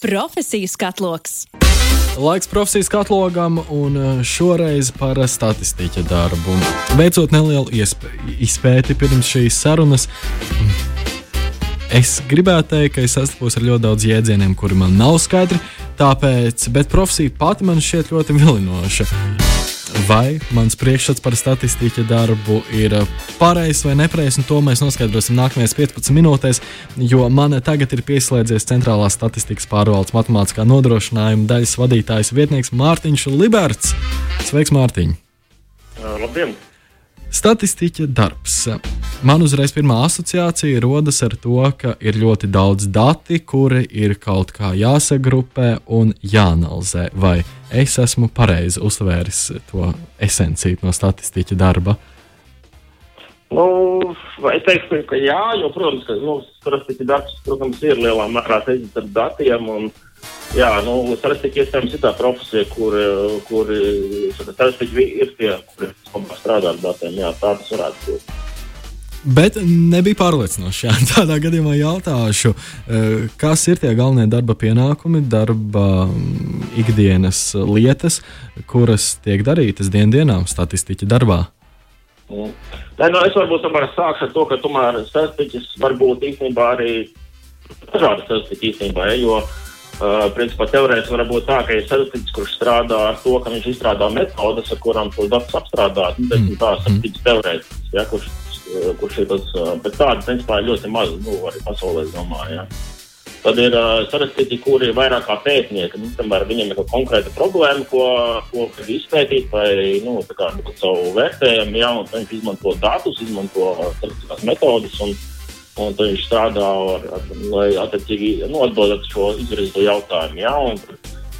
Profesijas katloks. Laiks profesijas katlogam, un uh, šoreiz par statistiķa darbu. Veicot nelielu izpēti pirms šīs sarunas, es gribētu teikt, ka es sastapos ar ļoti daudz jēdzieniem, kuri man nav skaidri, tāpēc, bet profesija pati man šķiet ļoti vilinoša vai mans priekšstats par statistiķa darbu ir pareizs vai nepareizs, un to mēs noskaidrosim nākamajās 15 minūtēs, jo man tagad ir pieslēdzies centrālās statistikas pārvaldes matemātiskā nodrošinājuma daļas vadītājs vietnieks Mārtiņš Liberts. Sveiks, Mārtiņ! Labdien! Statistiķa darbs. Man uzreiz pirmā asociācija rodas ar to, ka ir ļoti daudz dati, kuri ir kaut kā jāsagrupē un jāanalizē. Vai es esmu pareizi uztvēris to esenciju no statistiķa darba? Nu, es teiktu, ka jā, jo, protams, ka nu, statistiķa darbs protams, ir lielā mērā saistīts ar datiem. Un, Jā, nu, statistika iespējams ir tā profesija, kur, kur statistika ir tie, kuri strādā ar datiem. Jā, tā tas varētu būt. Bet nebija pārliecinoši. Jā. Tādā gadījumā jautāšu, eh, kas ir tie galvenie darba pienākumi, darba mm, ikdienas lietas, kuras tiek darītas dienā statistiķa darbā? Nē, nu, es varbūt tomēr sākšu ar to, ka tomēr statistiķis var būt īstenībā arī dažādas statistiķi īstenībā, ja, jo uh, Uh, principā teorētiski var būt tā, ka ir statistiķis, kurš strādā ar to, ka viņš izstrādā metodas, ar kurām tos datus apstrādāt. Nu, mm. Tā ir statistiķis teorētiski, ja, kurš, kurš ir tas, bet tādi principā ir ļoti maz, nu, arī pasaulē, domāju. Ja. Tad ir uh, statistiķi, kuri ir vairāk kā pētnieki. Nu, piemēram, viņiem ir konkrēta problēma, ko, ko izpētīt vai nu, kā, savu vērtējumu, ja, un viņi izmanto datus, izmanto statistiskās metodas. Un, Un tad viņš strādā, ar, ar, lai attiecīgi nu, atbildētu šo izvirzīto jautājumu. Ja? Un,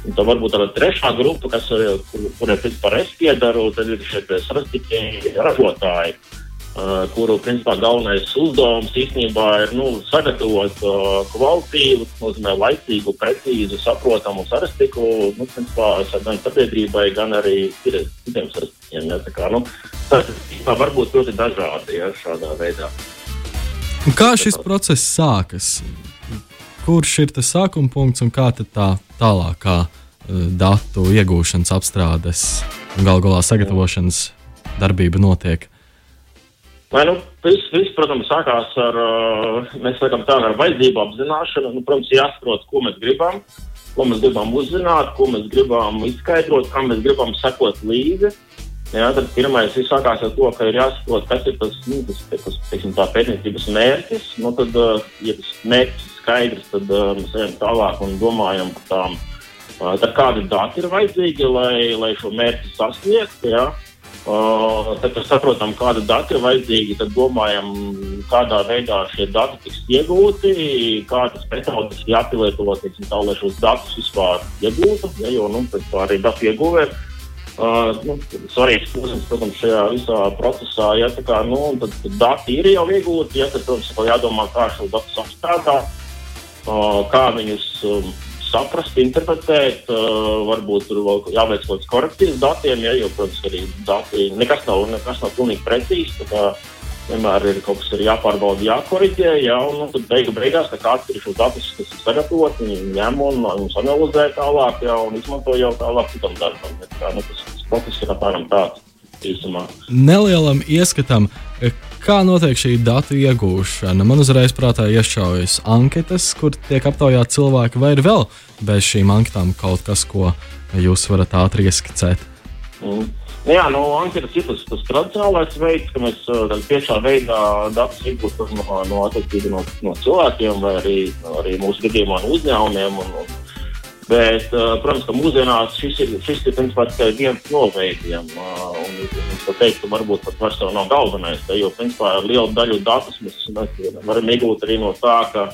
un tad varbūt tāda trešā grupa, kas, kur, kuriem principā es piedaru, tad ir šie strateģiski ražotāji, kuru principā galvenais uzdevums īstenībā ir nu, sagatavot kvalitīvu, nozīmē laicīgu, precīzu, saprotamu statistiku, nu, principā, gan sabiedrībai, gan arī citiem statistikiem. Ja? Tā kā, nu, tas var būt ļoti dažādi ja, šādā veidā. Un kā šis process sākas? Kurš ir tas sākuma punkts un kā tā tālākā uh, datu iegūšanas, apstrādes un gal galā sagatavošanas darbība notiek? Vai, nu, viss, viss, protams, sākās ar, uh, mēs sakām, tā ar vajadzību apzināšanu. Nu, protams, jāsaprot, ko mēs gribam, ko mēs gribam uzzināt, ko mēs gribam izskaidrot, kam mēs gribam sekot līdzi. Jā, tad pirmais ir sākās ar to, ka ir jāsaprot, kas ir tas, nu, tas, tas teiksim, pētniecības mērķis. Nu, tad, ja tas mērķis ir skaidrs, tad uh, mēs ejam tālāk un domājam par tām, uh, tad kādi dati ir vajadzīgi, lai, lai šo mērķi sasniegtu. Ja? Tad, kad saprotam, kāda dati ir vajadzīgi, tad domājam, kādā veidā šie dati tiks iegūti, kādas metodas jāpielieto, lai šos datus vispār iegūtu. Ja, jo nu, arī datu ieguvēja Uh, nu, svarīgs posms, protams, šajā visā procesā. Ja, kā, nu, tad, tad dati ir jau iegūti, ja, tad, protams, vēl jādomā, kā šos datus apstrādāt, uh, kā viņus um, saprast, interpretēt. Uh, varbūt tur vēl jāveic kaut kāds korektīvs datiem, ja, jo, protams, arī dati nekas nav, nekas nav pilnīgi precīzi. Vienmēr ir kaut kas jāpārbauda, jākoriģē, ja, un nu, tad beigu, beigās kāds ir šos datus, kas ir sagatavoti, ņem un, un analizē tālāk, ja, un izmanto jau tālāk citam darbam. Ja, kā, nu, tas process ir apmēram tāds. Īsumā. Nelielam ieskatam, kā notiek šī datu iegūšana. Man uzreiz prātā iešaujas anketas, kur tiek aptaujāti cilvēki, vai ir vēl bez šīm anketām kaut kas, ko jūs varat ātri ieskicēt. Mm. Nu jā, nu, anketas ir tas, tas tradicionālais veids, ka mēs uh, tiešā veidā datus iegūstam no, no, no, no cilvēkiem vai arī, arī mūsu gadījumā no uzņēmumiem. Un, un, bet, uh, protams, ka mūsdienās šis ir, šis ir principā, tikai viens no veidiem. Uh, un, es teiktu, ka varbūt pat vairs nav galvenais, jo principā lielu daļu datus mēs, mēs varam iegūt arī no tā, ka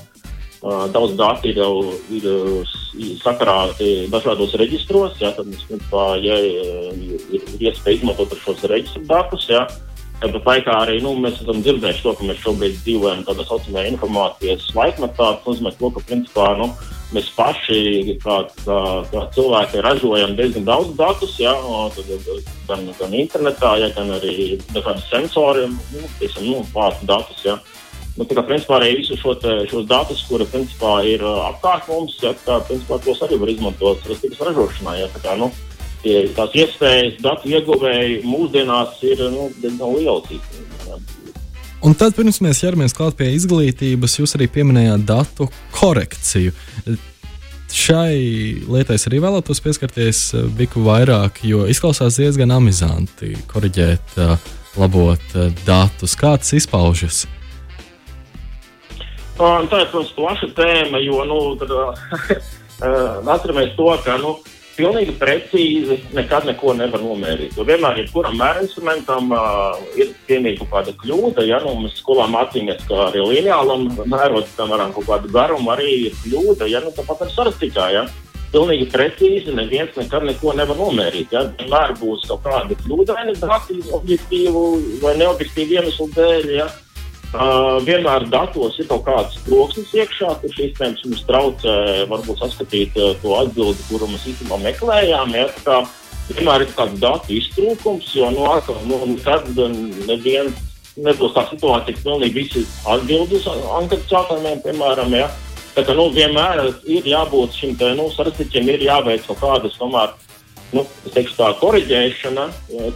Daudz datu ir jau ir sakrāti dažādos reģistros. Jā, tad mums, principā, ja ir, iespēja izmantot šos reģistru datus. Jā. Tāpat laikā arī nu, mēs esam dzirdējuši to, ka mēs šobrīd dzīvojam tādā saucamā informācijas laikmetā. Tas nozīmē, to, ka principā, nu, mēs paši, kā, kā, kā cilvēki, ražojam diezgan daudz datus, ja, gan, gan internetā, ja, gan arī dažādi sensori, nu, teiksim, nu, vācu datus. Ja. Nu, tā kā principā arī visus šo te, šos datus, kuri principā ir apkārt mums, ja, tā, principā, tos arī var izmantot statistikas ražošanā. Ja, tā kā, nu, tie, tās iespējas datu ieguvēji mūsdienās ir nu, diezgan lielas. Un tad, pirms mēs ķeramies klāt pie izglītības, jūs arī pieminējāt datu korekciju. Šai lietai es arī vēlētos pieskarties biku vairāk, jo izklausās diezgan amizanti korģēt, labot datus. Kā tas izpaužas? Uh, Un tā ir, protams, plaša tēma, jo nu, tad, atceramies to, ka nu, pilnīgi precīzi nekad neko nevar nomērīt. Jo vienmēr, jebkuram mērinstrumentam uh, ir piemēram kaut kāda kļūda. Ja nu, mēs skolā mācījāmies, ka arī lineālam mērotam varam kaut kādu garumu arī ir kļūda. Ja nu, tāpat ar sarastikā. Ja? Pilnīgi precīzi neviens nekad neko nevar nomērīt. Ja? Vienmēr būs kaut kāda kļūdaina dati, objektīvu vai neobjektīvu iemeslu dēļ. Ja? Uh, vienmēr datos ir kaut kāds troksnis iekšā, kurš iespējams mums traucē varbūt saskatīt uh, to atbildi, kuru mēs īstenībā meklējām. Ja, kā, vienmēr ir kāds datu iztrūkums, jo nu, atkal, nu, nekad neviens nebūs tā situācija, ka pilnīgi visi atbildīs anketas jautājumiem, piemēram. Ja. Tā kā nu, vienmēr ir jābūt šim te, nu, sarežģītam, ir jāveic kaut kādas tomēr. Nu, es teikšu, tā korģēšana,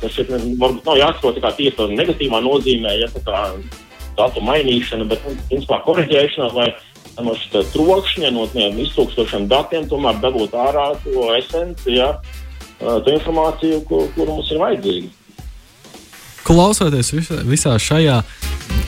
tas šeit varbūt nav jāsaprot tikai tīri negatīvā nozīmē, ja tā kā datu mainīšana, bet nu, principā korģēšana, lai no šīs trokšņa, no tiem iztrūkstošiem datiem, tomēr dabūt ārā to esenci, ja, to informāciju, kur, kur mums ir vajadzīga. Klausoties visā šajā,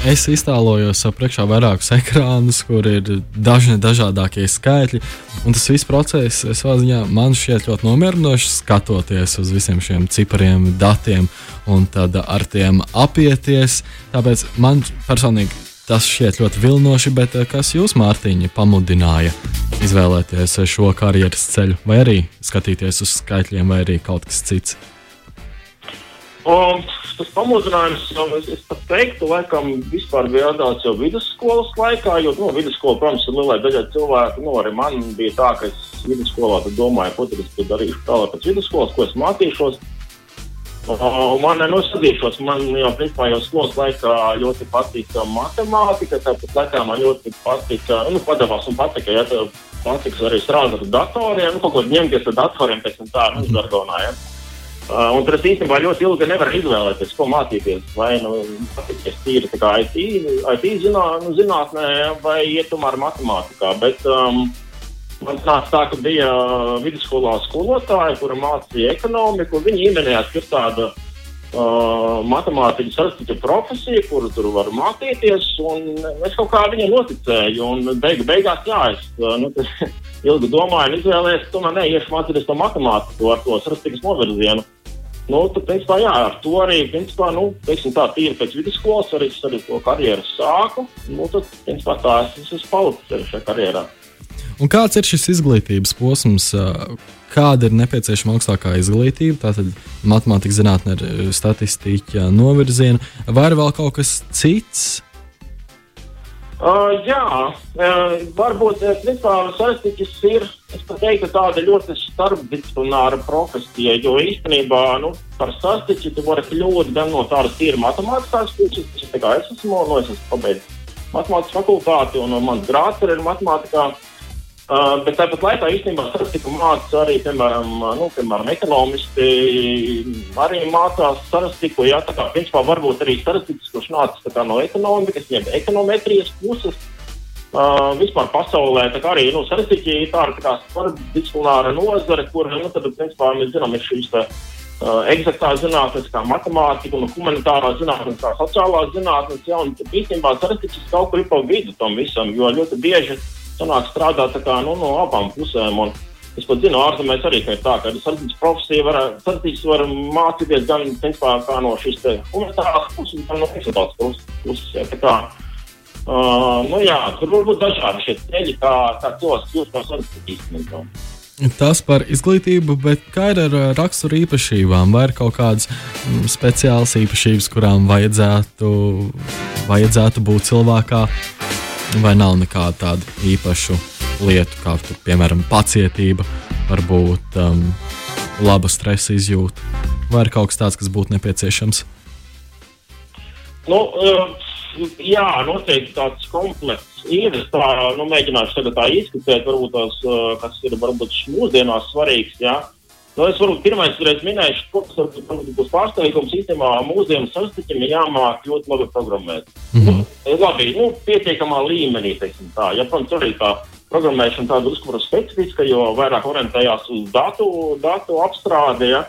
es iztēlojos priekšā vairākus ekrānus, kur ir dažni dažādākie skaitļi. Un tas viss process, ziņā, man šķiet ļoti nomierinoši skatoties uz visiem šiem cipariem, datiem un tad ar tiem apieties. Tāpēc man personīgi tas šķiet ļoti vilinoši, bet eh, kas jūs, Mārtiņa, pamudināja izvēlēties šo karjeras ceļu, vai arī skatīties uz skaitļiem, vai arī kaut kas cits? Um, tas pamudinājums, es, es pat teiktu, laikam, vispār bija radās jau vidusskolas laikā, jo, nu, vidusskola, protams, ir lielai daļai cilvēku, nu, arī man bija tā, ka es vidusskolā domāju, ko tad es darīšu tālāk pēc vidusskolas, ko es mācīšos. Man nenosacīšos, man jau principā jau skolas laikā ļoti patika matemātika, tāpat laikā man ļoti patika, nu, padavās un patika, ja tev patiks arī strādāt ar datoriem, nu, kaut ko ņemties ar datoriem, pēc tam tā, nu, žargonā, ja. Uh, un tas īstenībā ļoti ilgi nevar izvēlēties, ko mācīties. Vai nu patīkties tīri IT, IT zinā, nu, zinātnē, vai iet tomēr matemātikā. Bet, um, Man nāca tā, ka bija vidusskolā skolotāja, kura mācīja ekonomiku. Viņa ieminējās, ka ir tāda uh, matemātikas sarežģīta profesija, kuru tur var mācīties. Es kaut kā viņai noticēju, un beigu, beigās, jā, es uh, nu, ilgi domāju, izvēlējos, tomēr neiešu mācīties to matemātiku ar to sarežģītas novirzienu. Nu, tad, principā, jā, ar to arī, principā, nu, teiksim, tā tīri pēc vidusskolas arī, arī to karjeru sāku. Nu, tad, principā, tā es esmu palicis šajā karjerā. Un kāds ir šis izglītības posms? Kāda ir nepieciešama augstākā izglītība? Tātad matemātikā, zinātnē, statistika, novirziena, vai vēl kaut kas cits? Uh, jā, uh, varbūt statistikas ir teiktu, tāda ļoti starpdisciplināra profesija. Jo īstenībā nu, par statistiku tu vari kļūt gan no tādas tīra matemātiskās puses, kas es esmu, no, es esmu pabeidzis matemātikas fakultāti un mans grāts ir matemātikā. Uh, bet tāpat laikā īstenībā statistiku mācās arī, piemēram, nu, piemēram ekonomisti, arī mācās statistiku. Jā, tā kā principā varbūt arī statistikas, kurš nācis no ekonomikas, jeb ekonometrijas puses. Uh, vispār pasaulē arī nu, statistika ir tāda tā starpdisciplināra nozare, kur nu, tad, principā, mēs zinām, ir šīs tā, uh, eksaktā zinātnes, kā matemātika, un humanitārā zinātne, kā sociālā zinātne. Ja, īstenībā statistikas kaut kur ir pa vidu tam visam, jo ļoti bieži sanāk strādāt kā, nu, no abām pusēm. Un, Es pat zinu, ārzemēs arī ir tā, ka sardzības profesija var, var mācīties gan principā, no šīs humanitārās puses, gan no eksotālas puses. Ja, kā, uh, nu, jā, tur var būt dažādi šie ceļi, kā, kā cilvēks kļūst par sardzības īstenībā. Tas par izglītību, bet kā ir ar rakstura īpašībām? Vai ir kaut kādas mm, speciālas īpašības, kurām vajadzētu, vajadzētu būt cilvēkā? Vai nav nekāda tāda īpaša lieta, kā tu, piemēram pacietība, varbūt um, laba stresa izjūta, vai ir kaut kas tāds, kas būtu nepieciešams? Nu, uh, jā, noteikti tāds komplekss ir. Es tā, nu, mēģināšu tagad tā izskatīt, varbūt tās, kas ir varbūt mūsdienās svarīgs. Jā. Nu, es varbūt pirmais reiz minēšu, ko tas būs pārsteigums. Īstenībā mūsdienu sastiķiem ir jāmāk ļoti labi programmēt. Mm -hmm. nu, labi, nu, pietiekamā līmenī, teiksim tā. Ja, protams, arī tā programmēšana tāda uzskura specifiska, jo vairāk orientējās uz datu, datu apstrādi. Ja.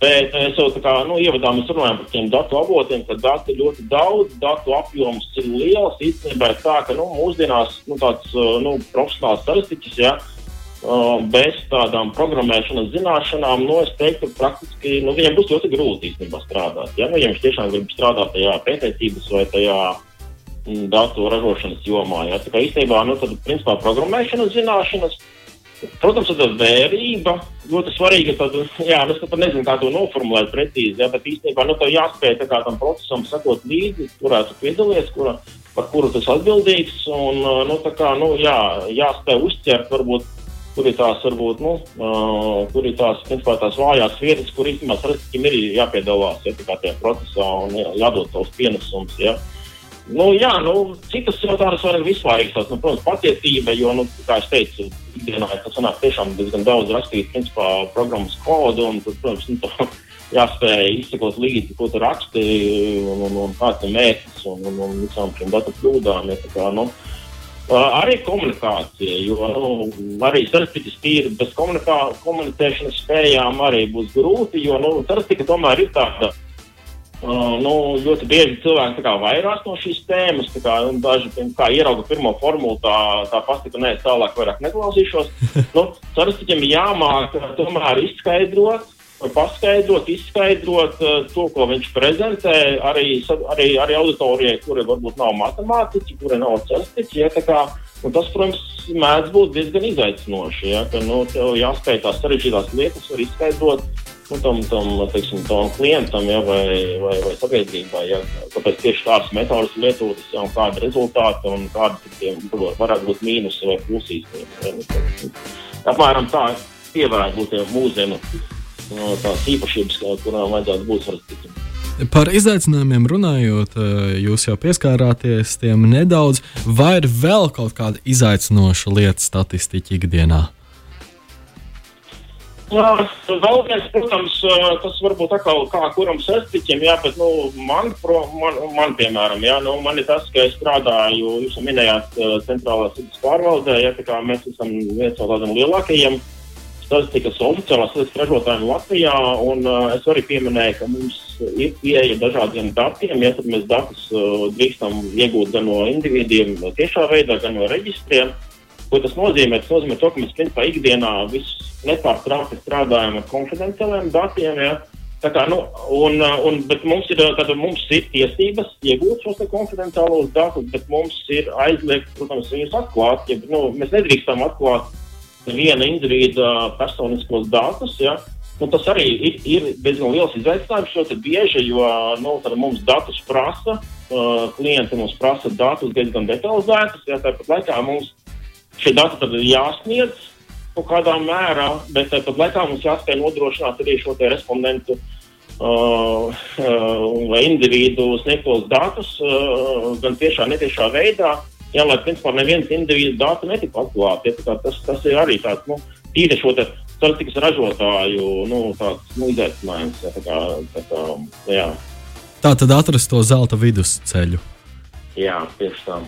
Bet es jau tā kā nu, ievadā mēs runājam par tiem datu avotiem, ka dati ir ļoti daudz, datu apjoms ir liels. Īstenībā tā, ka nu, mūsdienās nu, tāds nu, profesionāls statistiķis, ja, bez tādām programmēšanas zināšanām, nu, es teiktu, praktiski nu, viņiem būs ļoti grūti īstenībā strādāt. Ja, nu, viņš tiešām grib strādāt tajā pētniecības vai tajā mm, datu ražošanas jomā. Ja. Tā kā īstenībā nu, tad, principā, programmēšanas zināšanas Protams, tā vērība ļoti svarīga. Tad, jā, es pat nezinu, kā to noformulēt precīzi, ja, bet īstenībā nu, tev jāspēj tam procesam sekot līdzi, kurā tu piedalies, kura, par kuru tas atbildīgs. Un, nu, kā, nu, jā, jāspēj uzķert, varbūt, kur ir tās, varbūt, nu, uh, kur ir tās, principā, tās vājās vietas, kur īstenībā sarkastīm ir jāpiedalās ja, tajā procesā un jā, jādod savus pienesumus. Ja. Nu, jā, nu, citas jau tādas var vispārīgas, nu, protams, patiesība, jo, nu, kā es teicu, ikdienā tas sanāk tiešām diezgan daudz rakstīt, principā, programmas kodu, un, tad, protams, nu, tā, jāspēj izsekot līdzi, ko tu raksti, un, un, un kāds ir mērķis, un, un, un visām šīm datu kļūdām. Ja, kā, nu, Arī komunikācija, jo nu, arī sarežģītas tīri bez komunicēšanas spējām arī būs grūti, jo nu, sarežģīta tomēr ir tāda Uh, nu, ļoti bieži cilvēki vairās no šīs tēmas. Kā, daži kā ierauga pirmo formulu, tā, tā pasaka, nē, tālāk vairāk neklausīšos. nu, Sarastīķiem ir jāmāk tomēr izskaidrot, paskaidrot, izskaidrot uh, to, ko viņš prezentē arī, arī, arī auditorijai, kuri varbūt nav matemātiķi, kuri nav cerstiķi. Ja, kā, tas, protams, mēdz būt diezgan izaicinoši. Ja, ka, nu, jāspēj tās sarežģītās lietas izskaidrot nu, tam, tam, teiksim, tam klientam ja, vai, vai, vai sabiedrībai. Ja, kāpēc tieši tādas metodas lietotas, ja, un kāda ir rezultāti un tiem, varētu būt mīnusi vai plusīs. Ja, nu, apmēram tā pievērst būt mūsdienu no, tās īpašības, kurām vajadzētu būt svarīgām. Par izaicinājumiem runājot, jūs jau pieskārāties tiem nedaudz, vai ir vēl kaut kāda izaicinoša lieta statistiķa ikdienā? Jā, vēl viens, protams, tas varbūt atkal kā kuram sestiķim, jā, bet, nu, man, pro, man, man piemēram, jā, nu, man ir tas, ka es strādāju, jūs minējāt, centrālās vidas pārvaldē, jā, tā kā mēs esam viens no tādiem lielākajiem statistikas oficiālās ražotājiem Latvijā, un uh, es arī pieminēju, ka mums ir pieeja dažādiem datiem, ja mēs datus uh, drīkstam iegūt gan no individiem tiešā veidā, gan no reģistriem. Ko tas nozīmē? Tas nozīmē to, ka mēs principā ikdienā nepārtraukti strādājam ar konfidenciāliem datiem. Ja? Tā kā, nu, un, un, mums, ir, tad, mums ir tiesības iegūt šos konfidenciālos datus, bet mums ir aizliegts, protams, viņus atklāt. Ja, nu, mēs nedrīkstam atklāt viena indivīda personiskos datus. Ja. Nu, tas arī ir, ir diezgan liels izaicinājums, jo bieži jo, nu, mums datus prasa, uh, klienti mums prasa datus diezgan detalizētus. Ja, tāpat laikā mums šie dati ir jāsniedz kaut kādā mērā, bet tāpat laikā mums jāspēj nodrošināt arī šo respondentu uh, uh, vai individu sniegtos datus uh, gan tiešā, netiešā veidā. Jā, lai principā neviens individu datu netika atklāti. Ja, tas, tas ir arī tāds nu, tīri šo statistikas ražotāju nu, tāds, nu, izaicinājums. Ja, tā kā, tā kā, jā. tā tad atrast to zelta vidusceļu. Jā, tieši tā.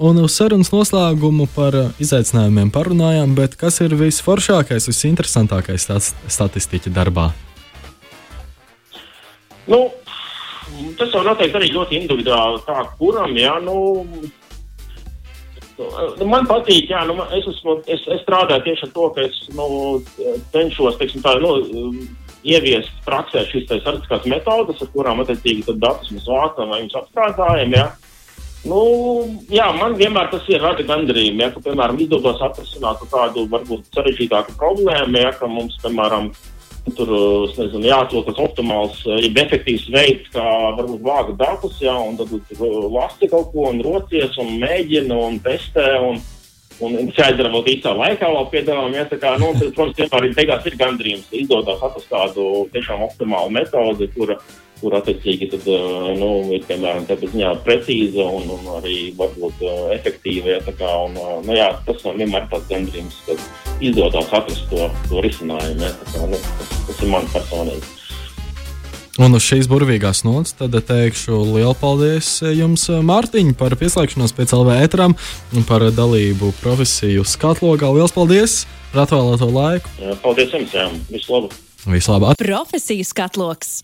Un uz sarunas noslēgumu par uh, izaicinājumiem parunājām, bet kas ir visforšākais, visinteresantākais statistiķa darbā? Nu, tas jau noteikti arī ļoti individuāli. Kā kuram, jā, nu, nu man patīk, jā, nu, es, esmu, es, es strādāju tieši ar to, ka es nu, cenšos teiksim, tā, nu, ieviest praksē šīs tādas metodas, ar kurām attiecīgi datus mēs vācam vai apstrādājam. Jā. Nu, jā, man vienmēr tas ir rada gandrīz, ja, ka, piemēram, izdodas atrisināt kādu varbūt sarežģītāku problēmu, ja, ka mums, piemēram, tur nezinu, jāatrod tas optimāls, jeb efektīvs veids, kā varbūt vāga datus, ja, un tad tur lasi kaut ko un rocies un mēģina un testē. Un, Un jāizdara vēl īsā laikā, vēl piedāvājam, ja kā, nu, tad, protams, vienmēr ir beigās ir gandrījums, izdodas atrast tādu tiešām optimālu metodi, kura, kur attiecīgi tad, nu, ir piemēram tāda ziņā precīza un, un arī varbūt efektīva. Ja, kā, un, nu, jā, tas vienmēr ir tāds gandrījums, ka izdodas atrast to, to risinājumu. Ja, kā, nu, tas, tas ir man personīgi. Un uz šīs burvīgās nots tad teikšu lielu paldies jums, Mārtiņ, par pieslēgšanos pēc LV ētram un par dalību profesiju skatlogā. Lielas paldies par atvēlēto laiku! Paldies jums! Jā, visu labu! Vislabāk! Profesijas skatloks!